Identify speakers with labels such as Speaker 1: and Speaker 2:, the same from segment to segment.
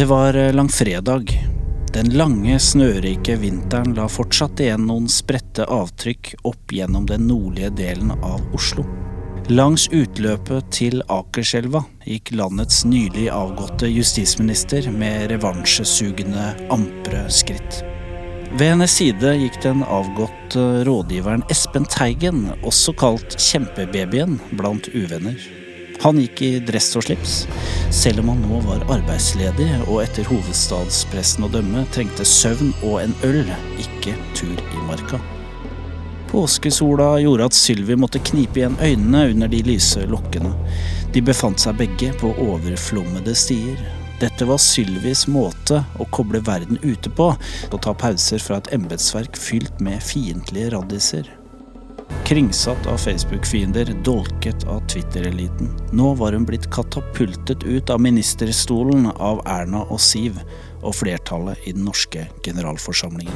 Speaker 1: Det var eh, langfredag. Den lange, snørike vinteren la fortsatt igjen noen spredte avtrykk opp gjennom den nordlige delen av Oslo. Langs utløpet til Akerselva gikk landets nylig avgåtte justisminister med revansjesugende, ampre skritt. Ved hennes side gikk den avgåtte rådgiveren Espen Teigen, også kalt Kjempebabyen blant uvenner. Han gikk i dress og slips, selv om han nå var arbeidsledig og etter hovedstadspressen å dømme trengte søvn og en øl, ikke tur i marka. Påskesola gjorde at Sylvi måtte knipe igjen øynene under de lyse lokkene. De befant seg begge på overflommede stier. Dette var Sylvis måte å koble verden ute på, å ta pauser fra et embetsverk fylt med fiendtlige raddiser. Kringsatt av Facebook-fiender, dolket av Twitter-eliten. Nå var hun blitt katapultet ut av ministerstolen av Erna og Siv og flertallet i den norske generalforsamlingen.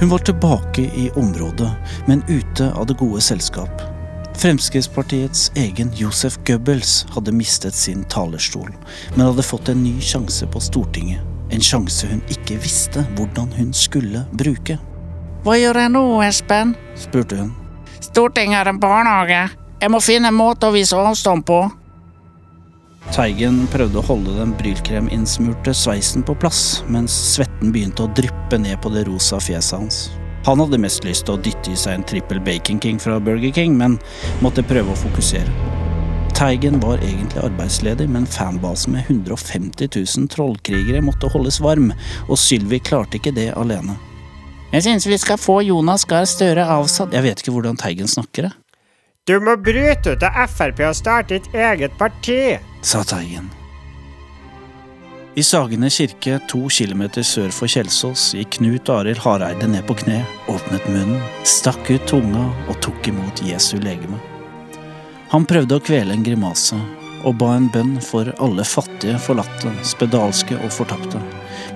Speaker 1: Hun var tilbake i området, men ute av det gode selskap. Fremskrittspartiets egen Josef Goebbels hadde mistet sin talerstol, men hadde fått en ny sjanse på Stortinget. En sjanse hun ikke visste hvordan hun skulle bruke.
Speaker 2: Hva gjør jeg nå, Espen?
Speaker 1: spurte hun.
Speaker 2: Stortinget er en barnehage. Jeg må finne en måte å vise avstand på.
Speaker 1: Teigen prøvde å holde den brylkreminnsmurte sveisen på plass, mens svetten begynte å dryppe ned på det rosa fjeset hans. Han hadde mest lyst til å dytte i seg en trippel Bacon King fra Burger King, men måtte prøve å fokusere. Teigen var egentlig arbeidsledig, men fanbasen med 150 000 trollkrigere måtte holdes varm, og Sylvi klarte ikke det alene.
Speaker 2: Jeg synes vi skal få Jonas Gahr Støre avsatt.
Speaker 1: Jeg vet ikke hvordan Teigen snakker, jeg.
Speaker 3: Du må bryte ut av Frp og starte ditt eget parti,
Speaker 1: sa Teigen. I Sagene kirke, to kilometer sør for Kjelsås, gikk Knut Arild Hareide ned på kne, åpnet munnen, stakk ut tunga og tok imot Jesu legeme. Han prøvde å kvele en grimase, og ba en bønn for alle fattige, forlatte, spedalske og fortapte.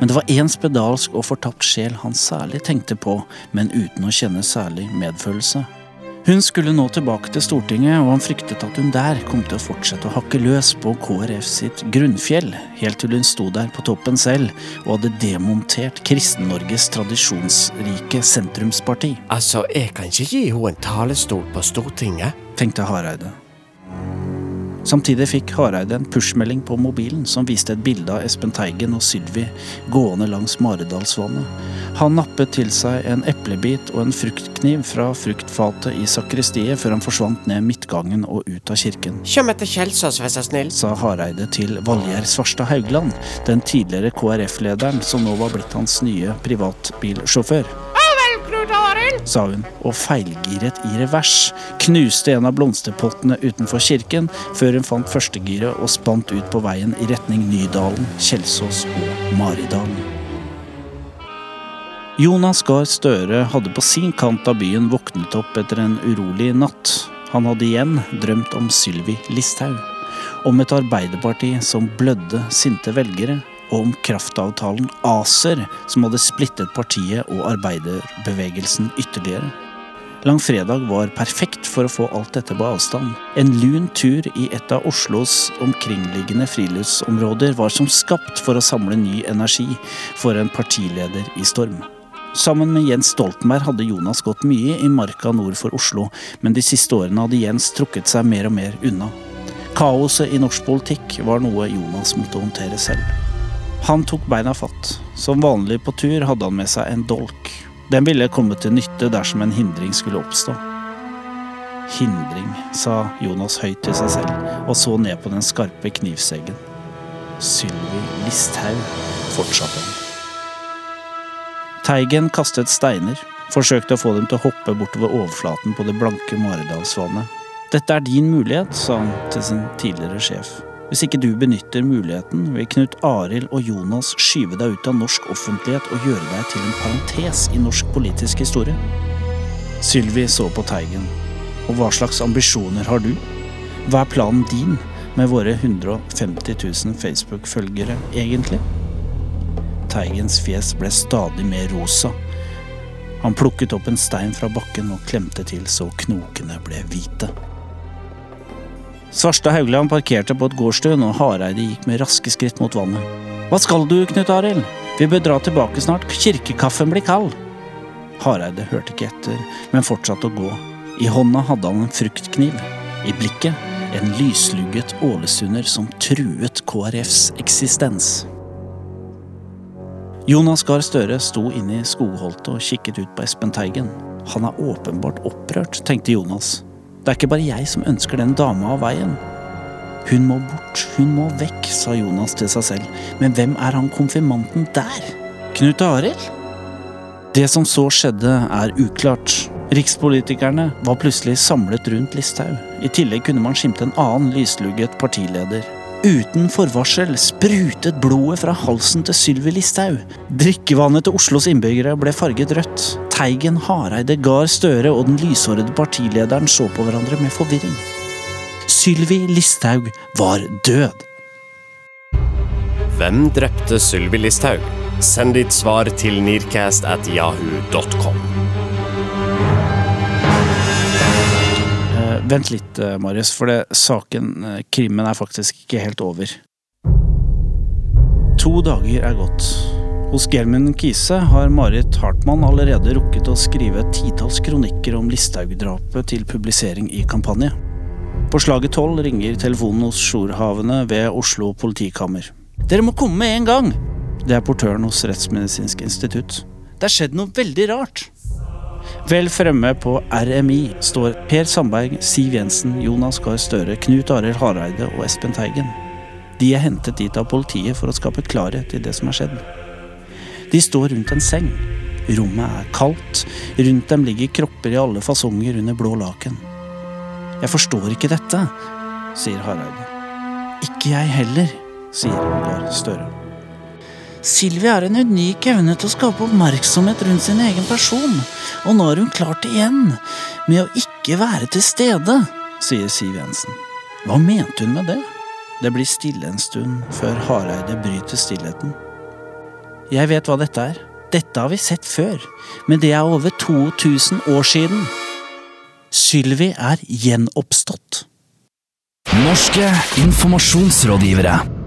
Speaker 1: Men det var én spedalsk og fortapt sjel han særlig tenkte på, men uten å kjenne særlig medfølelse. Hun skulle nå tilbake til Stortinget, og han fryktet at hun der kom til å fortsette å hakke løs på KrF sitt grunnfjell, helt til hun sto der på toppen selv og hadde demontert Kristen-Norges tradisjonsrike sentrumsparti.
Speaker 4: Altså, jeg kan ikke gi henne en talestol på Stortinget,
Speaker 1: tenkte Hareide. Samtidig fikk Hareide en pushmelding på mobilen som viste et bilde av Espen Teigen og Sylvi gående langs Maridalsvannet. Han nappet til seg en eplebit og en fruktkniv fra fruktfatet i sakristiet før han forsvant ned midtgangen og ut av kirken.
Speaker 4: Kjem etter Kjelsås, vær så snill,
Speaker 1: sa Hareide til Valgjerd Svarstad Haugland, den tidligere KrF-lederen som nå var blitt hans nye privatbilsjåfør sa hun, og feilgiret i revers. Knuste en av blomsterpottene utenfor kirken, før hun fant førstegiret og spant ut på veien i retning Nydalen, Kjelsås og Maridalen. Jonas Gahr Støre hadde på sin kant av byen våknet opp etter en urolig natt. Han hadde igjen drømt om Sylvi Listhaug. Om et arbeiderparti som blødde sinte velgere og om kraftavtalen ACER, som hadde splittet partiet og arbeiderbevegelsen ytterligere. Langfredag var perfekt for å få alt dette på avstand. En lun tur i et av Oslos omkringliggende friluftsområder var som skapt for å samle ny energi for en partileder i storm. Sammen med Jens Stoltenberg hadde Jonas gått mye i marka nord for Oslo, men de siste årene hadde Jens trukket seg mer og mer unna. Kaoset i norsk politikk var noe Jonas måtte håndtere selv. Han tok beina fatt. Som vanlig på tur hadde han med seg en dolk. Den ville komme til nytte dersom en hindring skulle oppstå. Hindring, sa Jonas høyt til seg selv, og så ned på den skarpe knivseggen. Sylvi Listhaug, fortsatte han. Teigen kastet steiner, forsøkte å få dem til å hoppe bortover overflaten på det blanke Maridalsvannet. Dette er din mulighet, sa han til sin tidligere sjef. Hvis ikke du benytter muligheten, vil Knut Arild og Jonas skyve deg ut av norsk offentlighet og gjøre deg til en parentes i norsk politisk historie. Sylvi så på Teigen. Og hva slags ambisjoner har du? Hva er planen din med våre 150 000 Facebook-følgere, egentlig? Teigens fjes ble stadig mer rosa. Han plukket opp en stein fra bakken og klemte til så knokene ble hvite. Svarstad Haugland parkerte på et gårdstun, og Hareide gikk med raske skritt mot vannet. Hva skal du, Knut Arild? Vi bør dra tilbake snart, kirkekaffen blir kald. Hareide hørte ikke etter, men fortsatte å gå. I hånda hadde han en fruktkniv. I blikket en lyslugget ålesunder som truet KrFs eksistens. Jonas Gahr Støre sto inne i skogholtet og kikket ut på Espen Teigen. Han er åpenbart opprørt, tenkte Jonas. Det er ikke bare jeg som ønsker den dama av veien. Hun må bort, hun må vekk, sa Jonas til seg selv. Men hvem er han konfirmanten der? Knut Arild? Det som så skjedde, er uklart. Rikspolitikerne var plutselig samlet rundt Listhaug. I tillegg kunne man skimte en annen lyslugget partileder. Uten forvarsel sprutet blodet fra halsen til Sylvi Listhaug. Drikkevannet til Oslos innbyggere ble farget rødt. Teigen, Hareide, Gahr Støre og den lyshårede partilederen så på hverandre med forvirring. Sylvi Listhaug var død.
Speaker 4: Hvem drepte Sylvi Listhaug? Send ditt svar til nearcast at yahoo.com.
Speaker 1: Uh, vent litt, eh, Marius, for det, saken, uh, krimmen, er faktisk ikke helt over. To dager er gått. Hos Gelmund Kise har Marit Hartmann allerede rukket å skrive titalls kronikker om Listhaug-drapet til publisering i kampanje. På slaget tolv ringer telefonen hos Sjorhavene ved Oslo politikammer. Dere må komme med en gang! Det er portøren hos Rettsmedisinsk institutt. Det er skjedd noe veldig rart. Vel fremme på RMI står Per Sandberg, Siv Jensen, Jonas Gahr Støre, Knut Arild Hareide og Espen Teigen. De er hentet dit av politiet for å skape klarhet i det som er skjedd. De står rundt en seng. Rommet er kaldt. Rundt dem ligger kropper i alle fasonger under blå laken. Jeg forstår ikke dette, sier Hareide. Ikke jeg heller, sier Gahr Støre. Silvi har en unik evne til å skape oppmerksomhet rundt sin egen person, og nå har hun klart det igjen, med å ikke være til stede, sier Siv Jensen. Hva mente hun med det? Det blir stille en stund før Hareide bryter stillheten. Jeg vet hva dette er. Dette har vi sett før, men det er over 2000 år siden. Sylvi er gjenoppstått.
Speaker 5: Norske informasjonsrådgivere.